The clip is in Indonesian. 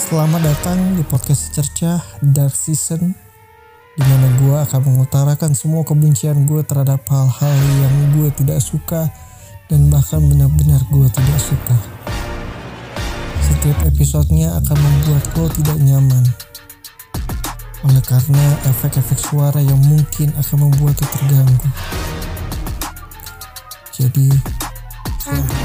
Selamat datang di podcast Cercah Dark Season di mana gue akan mengutarakan semua kebencian gue terhadap hal-hal yang gue tidak suka dan bahkan benar-benar gue tidak suka. Setiap episodenya akan membuat lo tidak nyaman. Oleh karena efek-efek suara yang mungkin akan membuat lo terganggu. Jadi, selamat